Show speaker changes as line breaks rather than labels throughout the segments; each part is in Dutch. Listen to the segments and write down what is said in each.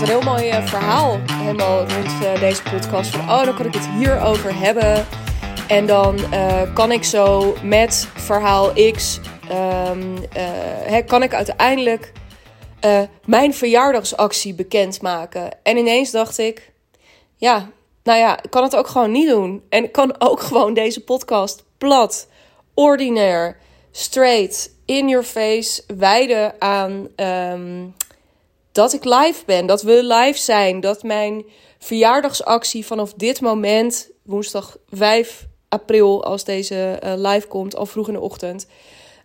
een heel mooi eh, verhaal helemaal rond uh, deze podcast. Van, oh, dan kan ik het hierover hebben. En dan uh, kan ik zo met verhaal X... He, kan ik uiteindelijk mijn verjaardagsactie bekendmaken. En ineens dacht ik... Ja, nou ja, ik kan het ook gewoon niet doen. En ik kan ook gewoon deze podcast plat, ordinair, straight, in your face wijden aan um, dat ik live ben. Dat we live zijn. Dat mijn verjaardagsactie vanaf dit moment, woensdag 5 april, als deze uh, live komt, al vroeg in de ochtend.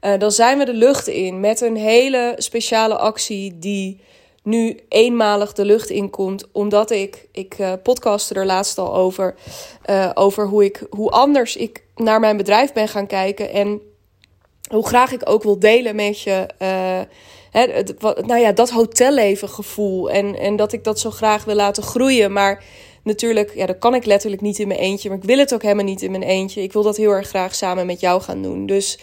Uh, dan zijn we de lucht in met een hele speciale actie die nu eenmalig de lucht in komt. Omdat ik, ik uh, podcastte er laatst al over, over hoe, ik, hoe anders ik naar mijn bedrijf ben gaan kijken. En hoe graag ik ook wil delen met je. Het, wat, nou ja, dat hotelleven gevoel. En, en dat ik dat zo graag wil laten groeien. Maar natuurlijk, ja, dat kan ik letterlijk niet in mijn eentje. Maar ik wil het ook helemaal niet in mijn eentje. Ik wil dat heel erg graag samen met jou gaan doen. Dus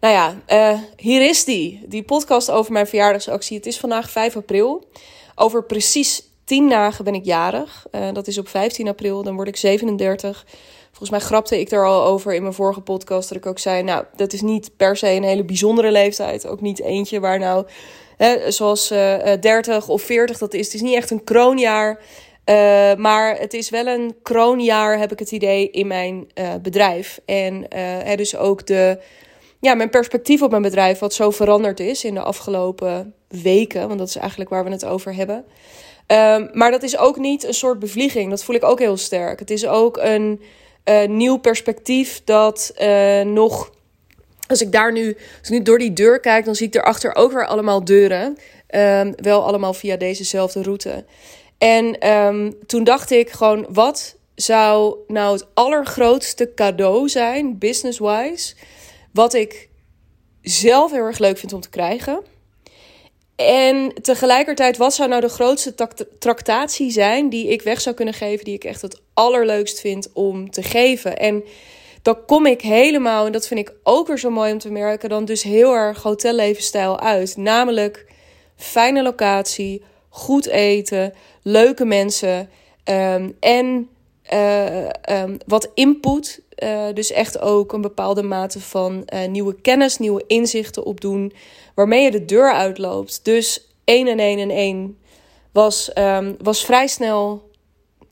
nou ja, uh, hier is die. Die podcast over mijn verjaardagsactie. Het is vandaag 5 april. Over precies 10 dagen ben ik jarig. Uh, dat is op 15 april. Dan word ik 37. Volgens mij grapte ik er al over in mijn vorige podcast. Dat ik ook zei, nou, dat is niet per se een hele bijzondere leeftijd. Ook niet eentje waar nou, hè, zoals uh, 30 of 40 dat is. Het is niet echt een kroonjaar. Uh, maar het is wel een kroonjaar, heb ik het idee, in mijn bedrijf. En uh, dus ook de ja, mijn perspectief op mijn bedrijf, wat zo veranderd is in de afgelopen weken. Want dat is eigenlijk waar we het over hebben. Um, maar dat is ook niet een soort bevlieging. Dat voel ik ook heel sterk. Het is ook een uh, nieuw perspectief dat uh, nog. Als ik daar nu, als ik nu door die deur kijk, dan zie ik erachter ook weer allemaal deuren. Um, wel allemaal via dezezelfde route. En um, toen dacht ik gewoon, wat zou nou het allergrootste cadeau zijn, business-wise? Wat ik zelf heel erg leuk vind om te krijgen. En tegelijkertijd, wat zou nou de grootste tractatie zijn die ik weg zou kunnen geven, die ik echt het allerleukst vind om te geven? En dan kom ik helemaal, en dat vind ik ook weer zo mooi om te merken, dan dus heel erg hotellevensstijl uit. Namelijk fijne locatie, goed eten, leuke mensen um, en uh, um, wat input uh, dus echt ook een bepaalde mate van uh, nieuwe kennis, nieuwe inzichten opdoen, waarmee je de deur uitloopt. Dus 1 en 1 en 1 was, um, was vrij snel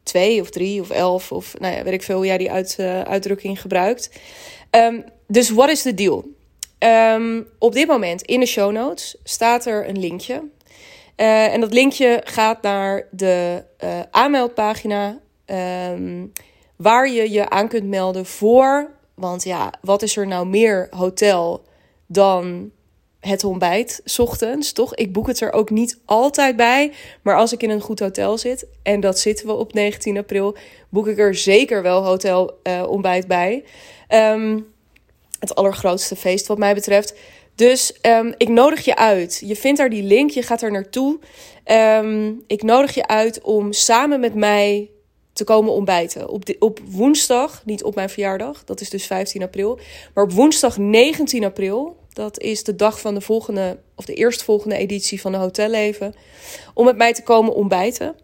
2 of 3 of 11 of nou ja, weet ik veel hoe jij die uit, uitdrukking gebruikt. Um, dus wat is de deal? Op dit moment in de show notes staat er een linkje. En dat linkje gaat naar de aanmeldpagina. Um, waar je je aan kunt melden voor. Want ja, wat is er nou meer hotel dan het ontbijt, s ochtends, toch? Ik boek het er ook niet altijd bij. Maar als ik in een goed hotel zit, en dat zitten we op 19 april, boek ik er zeker wel hotel uh, ontbijt bij. Um, het allergrootste feest wat mij betreft. Dus um, ik nodig je uit. Je vindt daar die link, je gaat er naartoe. Ik nodig je uit om samen met mij te komen ontbijten. Op, op woensdag, niet op mijn verjaardag, dat is dus 15 april. Maar op woensdag 19 april, dat is de dag van de volgende, of de eerstvolgende editie van de Hotelleven. Om met mij te komen ontbijten.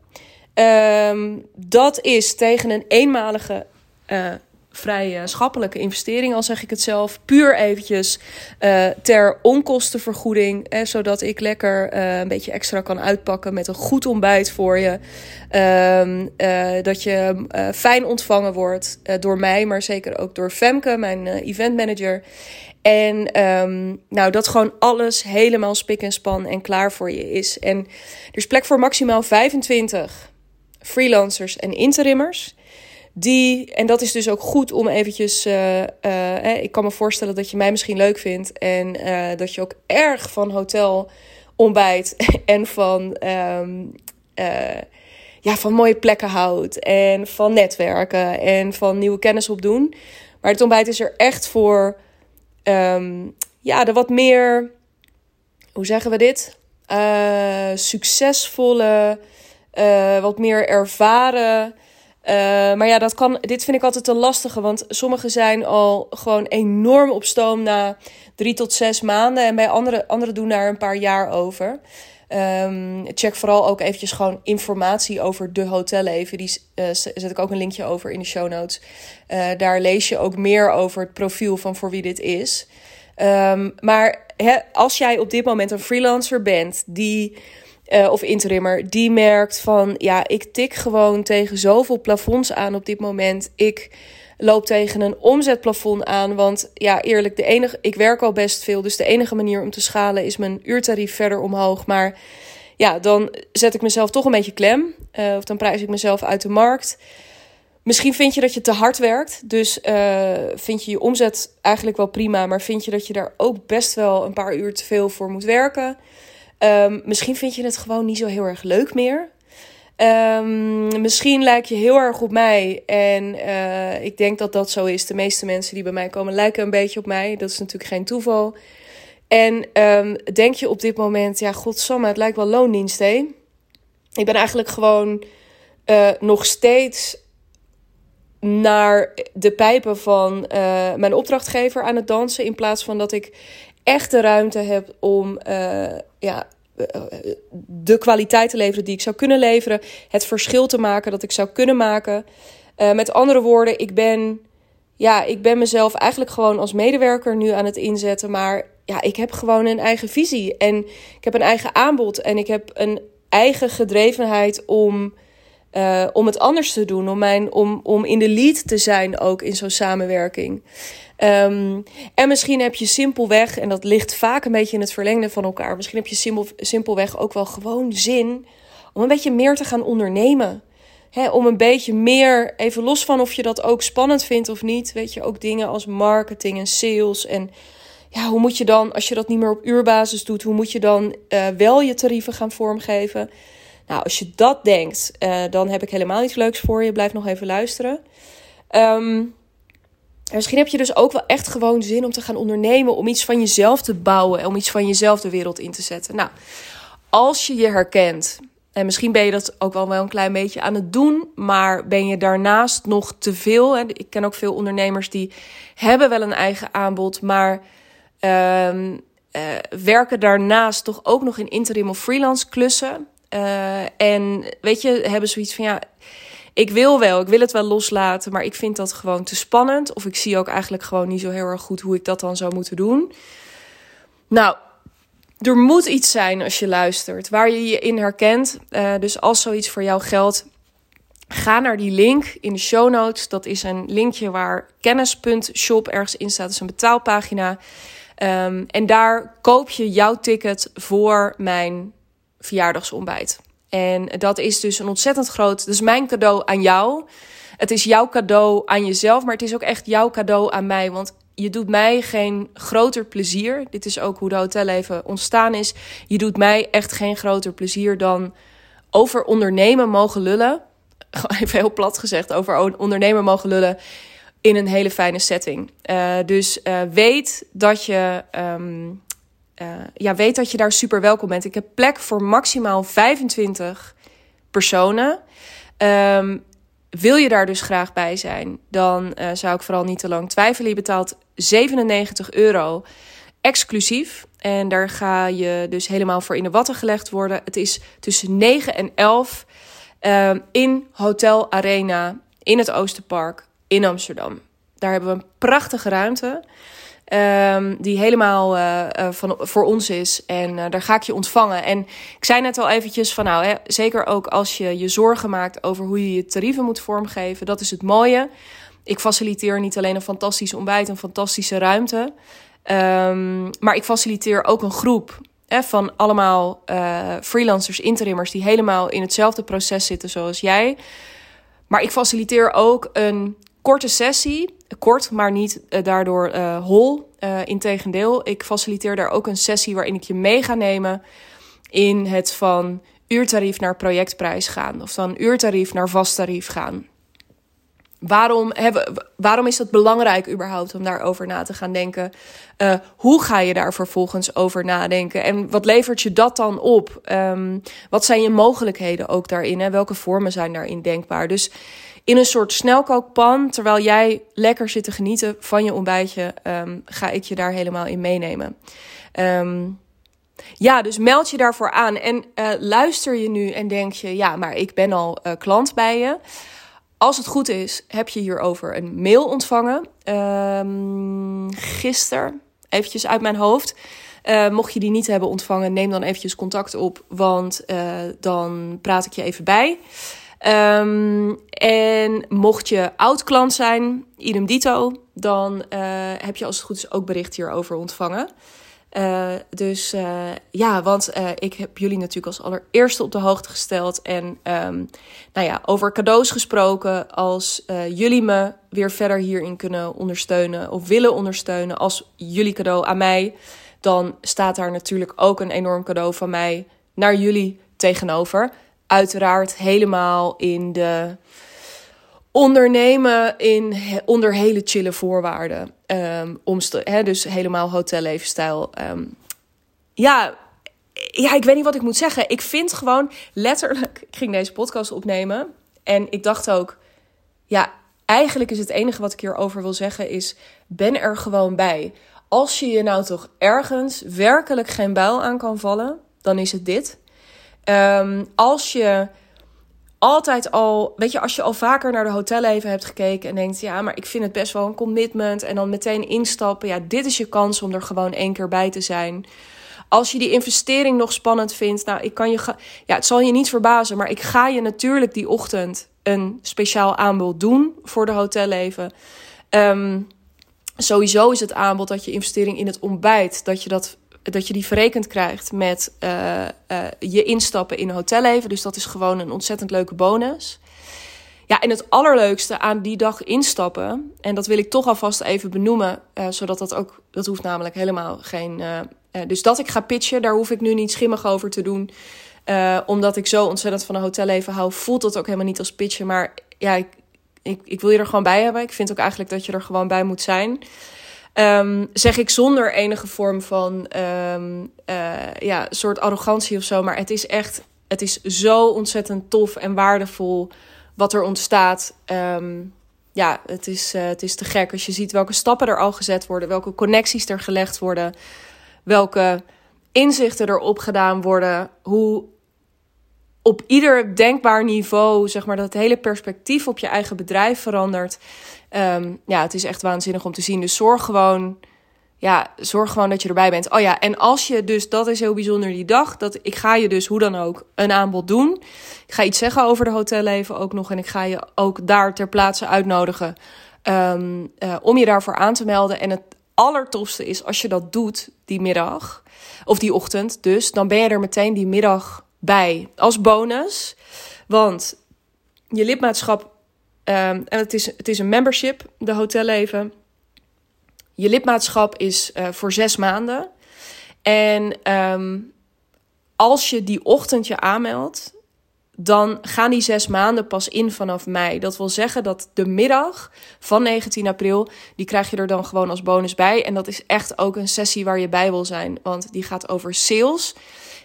Um, dat is tegen een eenmalige uh, vrij uh, schappelijke investering, al zeg ik het zelf. Puur eventjes uh, ter onkostenvergoeding. Eh, zodat ik lekker uh, een beetje extra kan uitpakken met een goed ontbijt voor je. Uh, dat je fijn ontvangen wordt door mij, maar zeker ook door Femke, mijn event manager. En um, nou, dat gewoon alles helemaal spik en span en klaar voor je is. En er is plek voor maximaal 25 freelancers en interimmers. Die, en dat is dus ook goed om eventjes. Uh, uh, ik kan me voorstellen dat je mij misschien leuk vindt. En dat je ook erg van hotel ontbijt. En van, um, ja, van mooie plekken houdt. En van netwerken. En van nieuwe kennis opdoen. Maar het ontbijt is er echt voor. Um, ja, de wat meer. Hoe zeggen we dit? succesvolle. wat meer ervaren uh, maar ja, dat kan, dit vind ik altijd een lastige. Want sommigen zijn al gewoon enorm op stoom na drie tot zes maanden. En bij anderen andere doen daar een paar jaar over. Ehm, check vooral ook eventjes gewoon informatie over de hotelleven. Die uh, zet ik ook een linkje over in de show notes. Uh, daar lees je ook meer over het profiel van voor wie dit is. Um, maar als jij op dit moment een freelancer bent die. Uh, of interimmer, die merkt van ja, ik tik gewoon tegen zoveel plafonds aan op dit moment. Ik loop tegen een omzetplafond aan. Want ja, eerlijk, de enige, ik werk al best veel. Dus de enige manier om te schalen is mijn uurtarief verder omhoog. Maar ja, dan zet ik mezelf toch een beetje klem. Uh, of dan prijs ik mezelf uit de markt. Misschien vind je dat je te hard werkt. Dus uh, vind je je omzet eigenlijk wel prima. Maar vind je dat je daar ook best wel een paar uur te veel voor moet werken. Um, misschien vind je het gewoon niet zo heel erg leuk meer. Um, misschien lijk je heel erg op mij. En uh, ik denk dat dat zo is. De meeste mensen die bij mij komen lijken een beetje op mij. Dat is natuurlijk geen toeval. En um, denk je op dit moment, ja, godsamme, het lijkt wel loondienst, hé. Ik ben eigenlijk gewoon uh, nog steeds naar de pijpen van uh, mijn opdrachtgever aan het dansen. In plaats van dat ik echt de ruimte heb om uh, ja, de kwaliteit te leveren die ik zou kunnen leveren. Het verschil te maken dat ik zou kunnen maken. Uh, met andere woorden, ik ben, ja, ik ben mezelf eigenlijk gewoon als medewerker nu aan het inzetten. Maar ja, ik heb gewoon een eigen visie. En ik heb een eigen aanbod. En ik heb een eigen gedrevenheid om, uh, om het anders te doen. Om, mijn, om, om in de lead te zijn ook in zo'n samenwerking. Um, en misschien heb je simpelweg, en dat ligt vaak een beetje in het verlengde van elkaar, misschien heb je simpel, simpelweg ook wel gewoon zin om een beetje meer te gaan ondernemen. Om een beetje meer, even los van of je dat ook spannend vindt of niet, weet je, ook dingen als marketing en sales. En ja, hoe moet je dan, als je dat niet meer op uurbasis doet, hoe moet je dan uh, wel je tarieven gaan vormgeven? Nou, als je dat denkt, uh, dan heb ik helemaal iets leuks voor je. Blijf nog even luisteren. Um, en misschien heb je dus ook wel echt gewoon zin om te gaan ondernemen, om iets van jezelf te bouwen en om iets van jezelf de wereld in te zetten. Nou, als je je herkent, en misschien ben je dat ook wel een klein beetje aan het doen, maar ben je daarnaast nog te veel. Hè? Ik ken ook veel ondernemers die hebben wel een eigen aanbod, maar uh, uh, werken daarnaast toch ook nog in interim of freelance klussen. Uh, en weet je, hebben zoiets van ja ik wil wel, ik wil het wel loslaten, maar ik vind dat gewoon te spannend. Of ik zie ook eigenlijk gewoon niet zo heel erg goed hoe ik dat dan zou moeten doen. Nou, er moet iets zijn als je luistert, waar je je in herkent. Uh, dus als zoiets voor jou geldt, ga naar die link in de show notes. Dat is een linkje waar kennis.shop ergens in staat. Is een betaalpagina. Um, en daar koop je jouw ticket voor mijn verjaardagsontbijt. En dat is dus een ontzettend groot. Dus mijn cadeau aan jou. Het is jouw cadeau aan jezelf, maar het is ook echt jouw cadeau aan mij. Want je doet mij geen groter plezier. Dit is ook hoe de hotelleven ontstaan is. Je doet mij echt geen groter plezier dan over ondernemen mogen lullen. Even heel plat gezegd, over ondernemen mogen lullen in een hele fijne setting. Uh, dus uh, weet dat je um, uh, ja, weet dat je daar super welkom bent. Ik heb plek voor maximaal 25 personen. Um, wil je daar dus graag bij zijn, dan uh, zou ik vooral niet te lang twijfelen. Je betaalt 97 euro exclusief. En daar ga je dus helemaal voor in de watten gelegd worden. Het is tussen 9 en 11 uh, ehm, in Hotel Arena in het Oosterpark in Amsterdam. Daar hebben we een prachtige ruimte. Um, die helemaal uh, van, voor ons is. En uh, daar ga ik je ontvangen. En ik zei net al eventjes van nou, hè, zeker ook als je je zorgen maakt over hoe je je tarieven moet vormgeven. Dat is het mooie. Ik faciliteer niet alleen een fantastisch ontbijt, een fantastische ruimte. Um, maar ik faciliteer ook een groep hè, van allemaal freelancers, interimmers die helemaal in hetzelfde proces zitten zoals jij. Maar ik faciliteer ook een korte sessie. Kort, maar niet uh, daardoor uh, hol. Uh, Integendeel, ik faciliteer daar ook een sessie waarin ik je mee ga nemen in het van uurtarief naar projectprijs gaan. Of van uurtarief naar vasttarief gaan. Waarom, hebben, waarom is dat belangrijk überhaupt om daarover na te gaan denken? Hoe ga je daar vervolgens over nadenken? En wat levert je dat dan op? Um, wat zijn je mogelijkheden ook daarin? En welke vormen zijn daarin denkbaar? Dus in een soort snelkookpan, terwijl jij lekker zit te genieten van je ontbijtje, um, ga ik je daar helemaal in meenemen. Um, ja, dus meld je daarvoor aan. En uh, luister je nu en denk je, ja, maar ik ben al uh, klant bij je. Als het goed is, heb je hierover een mail ontvangen. Um, gisteren, eventjes uit mijn hoofd. Uh, mocht je die niet hebben ontvangen, neem dan eventjes contact op, want dan praat ik je even bij. Um, en mocht je oud klant zijn, idem dito, dan heb je als het goed is ook bericht hierover ontvangen. Uh, dus uh, ja, want ik heb jullie natuurlijk als allereerste op de hoogte gesteld. En um, nou ja, over cadeaus gesproken. Als jullie me weer verder hierin kunnen ondersteunen of willen ondersteunen als jullie cadeau aan mij, dan staat daar natuurlijk ook een enorm cadeau van mij naar jullie tegenover. Uiteraard helemaal in de ondernemen in, onder hele chille voorwaarden. Um, hè, dus helemaal hotellevensstijl. Um, ja, ja, ik weet niet wat ik moet zeggen. Ik vind gewoon letterlijk... Ik ging deze podcast opnemen en ik dacht ook... Ja, eigenlijk is het enige wat ik hierover wil zeggen is... Ben er gewoon bij. Als je je nou toch ergens werkelijk geen buil aan kan vallen... Dan is het dit. Um, als je altijd al, weet je, als je al vaker naar de hotelleven hebt gekeken en denkt, ja, maar ik vind het best wel een commitment en dan meteen instappen, ja, dit is je kans om er gewoon één keer bij te zijn. Als je die investering nog spannend vindt, nou, ik kan je, ja, het zal je niet verbazen, maar ik ga je natuurlijk die ochtend een speciaal aanbod doen voor de hotelleven. Um, sowieso is het aanbod dat je investering in het ontbijt, dat je dat dat je die verrekend krijgt met uh, uh, je instappen in hotelleven. Dus dat is gewoon een ontzettend leuke bonus. Ja, en het allerleukste aan die dag instappen, en dat wil ik toch alvast even benoemen, uh, zodat dat ook, dat hoeft namelijk helemaal geen. dus dat ik ga pitchen, daar hoef ik nu niet schimmig over te doen. omdat ik zo ontzettend van een hotelleven hou, voelt dat ook helemaal niet als pitchen. Maar ja, ik, ik wil je er gewoon bij hebben. Ik vind ook eigenlijk dat je er gewoon bij moet zijn. Um, zeg ik zonder enige vorm van um, uh, ja, soort arrogantie of zo. Maar het is echt, het is zo ontzettend tof en waardevol wat er ontstaat. Um, ja, het is, uh, het is te gek als je ziet welke stappen er al gezet worden, welke connecties er gelegd worden, welke inzichten erop gedaan worden, hoe op ieder denkbaar niveau, zeg maar, dat het hele perspectief op je eigen bedrijf verandert. Um, ja, het is echt waanzinnig om te zien. Dus zorg gewoon, ja, zorg gewoon dat je erbij bent. Oh ja, en als je dus, dat is heel bijzonder die dag, dat ik ga je dus hoe dan ook een aanbod doen. Ik ga iets zeggen over de hotelleven ook nog en ik ga je ook daar ter plaatse uitnodigen um, uh, om je daarvoor aan te melden. En het allertofste is als je dat doet die middag of die ochtend, dus dan ben je er meteen die middag bij als bonus, want je lidmaatschap Um, en het is, het is een membership, de hotelleven. Je lidmaatschap is uh, voor zes maanden. En um, als je die ochtend je aanmeldt, dan gaan die zes maanden pas in vanaf mei. Dat wil zeggen dat de middag van 19 april, die krijg je er dan gewoon als bonus bij. En dat is echt ook een sessie waar je bij wil zijn, want die gaat over sales.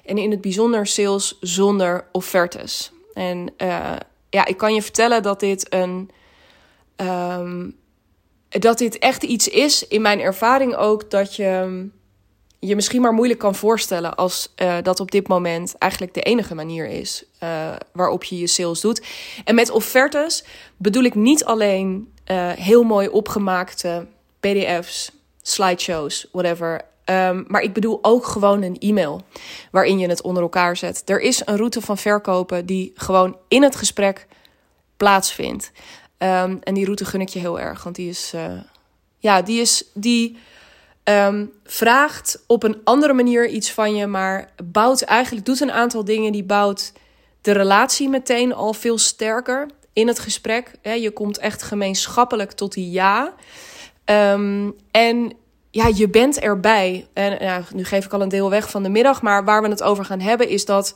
En in het bijzonder sales zonder offertes. En uh, ja, ik kan je vertellen dat dit een. Um, dat dit echt iets is, in mijn ervaring ook, dat je je misschien maar moeilijk kan voorstellen als uh, dat op dit moment eigenlijk de enige manier is uh, waarop je je sales doet. En met offertes bedoel ik niet alleen heel mooi opgemaakte PDF's, slideshows, whatever. Um, maar ik bedoel ook gewoon een e-mail waarin je het onder elkaar zet. Er is een route van verkopen die gewoon in het gesprek plaatsvindt. Um, en die route gun ik je heel erg, want die is, uh, ja, die is, die um, vraagt op een andere manier iets van je, maar bouwt eigenlijk, doet een aantal dingen die bouwt de relatie meteen al veel sterker in het gesprek. Je komt echt gemeenschappelijk tot die ja. En ja, je bent erbij. En nu geef ik al een deel weg van de middag, maar waar we het over gaan hebben is dat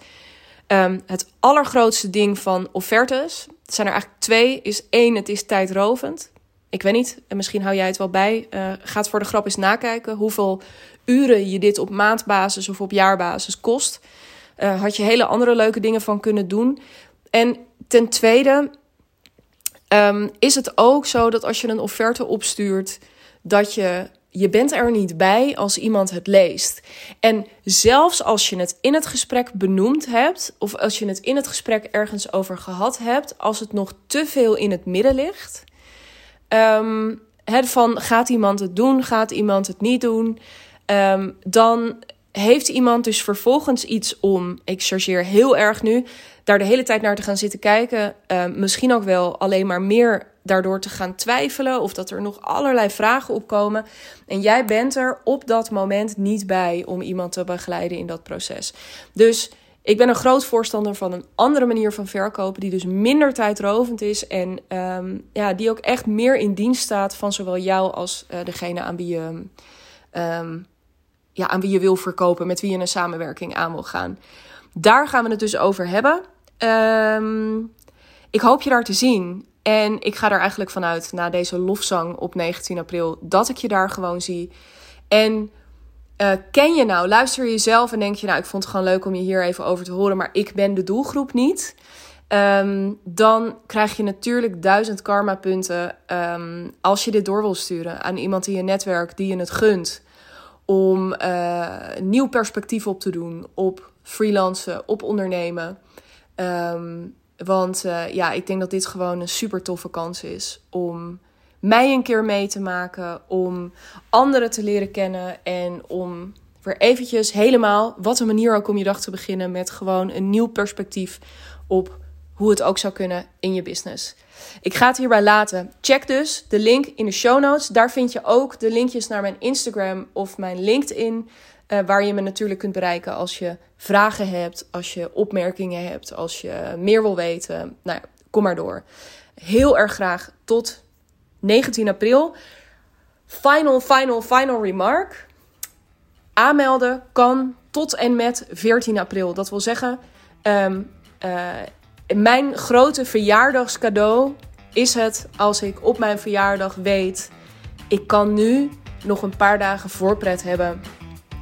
um, het allergrootste ding van offertes, het zijn er eigenlijk twee, is één, het is tijdrovend. Ik weet niet, en misschien hou jij het wel bij. Uh, ga het voor de grap eens nakijken hoeveel uren je dit op maandbasis of op jaarbasis kost. Uh, had je hele andere leuke dingen van kunnen doen. En ten tweede um, is het ook zo dat als je een offerte opstuurt, dat je je bent er niet bij als iemand het leest. En zelfs als je het in het gesprek benoemd hebt, of als je het in het gesprek ergens over gehad hebt, als het nog te veel in het midden ligt, het van gaat iemand het doen, gaat iemand het niet doen, ehm, dan heeft iemand dus vervolgens iets om, ik chargeer heel erg nu, daar de hele tijd naar te gaan zitten kijken. Ehm, misschien ook wel alleen maar meer daardoor te gaan twijfelen of dat er nog allerlei vragen opkomen. En jij bent er op dat moment niet bij om iemand te begeleiden in dat proces. Dus ik ben een groot voorstander van een andere manier van verkopen, die dus minder tijdrovend is en ehm, ja, die ook echt meer in dienst staat van zowel jou als uh, degene aan wie je. Ehm, ja, aan wie je wil verkopen, met wie je een samenwerking aan wil gaan. Daar gaan we het dus over hebben. Ehm, ik hoop je daar te zien. En ik ga er eigenlijk vanuit na deze lofzang op 19 april dat ik je daar gewoon zie. En uh, ken je nou, luister jezelf en denk je, nou, ik vond het gewoon leuk om je hier even over te horen, maar ik ben de doelgroep niet. Um, dan krijg je natuurlijk duizend karma punten um, als je dit door wil sturen aan iemand in je netwerk die je het gunt om uh, nieuw perspectief op te doen op freelancen, op ondernemen. Um, want uh, ja, ik denk dat dit gewoon een super toffe kans is om mij een keer mee te maken, om anderen te leren kennen en om weer eventjes helemaal, wat een manier ook om je dag te beginnen met gewoon een nieuw perspectief op hoe het ook zou kunnen in je business. Ik ga het hierbij laten. Check dus de link in de show notes. Daar vind je ook de linkjes naar mijn Instagram of mijn LinkedIn. Uh, waar je me natuurlijk kunt bereiken als je vragen hebt, als je opmerkingen hebt, als je meer wil weten. Nou, kom maar door. Heel erg graag tot 19 april. Final, final, final remark. Aanmelden kan tot en met 14 april. Dat wil zeggen, um, uh, mijn grote verjaardagscadeau is het als ik op mijn verjaardag weet: ik kan nu nog een paar dagen voorpret hebben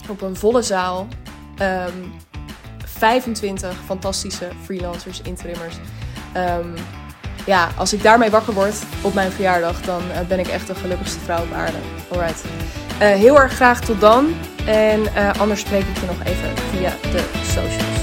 op een volle zaal. Um, ehm, 25 fantastische freelancers, interimmers. Um, ja, als ik daarmee wakker word op mijn verjaardag, dan uh, ben ik echt de gelukkigste vrouw op aarde. Alright. Uh, heel erg graag tot dan. En uh, anders spreek ik je nog even via de socials.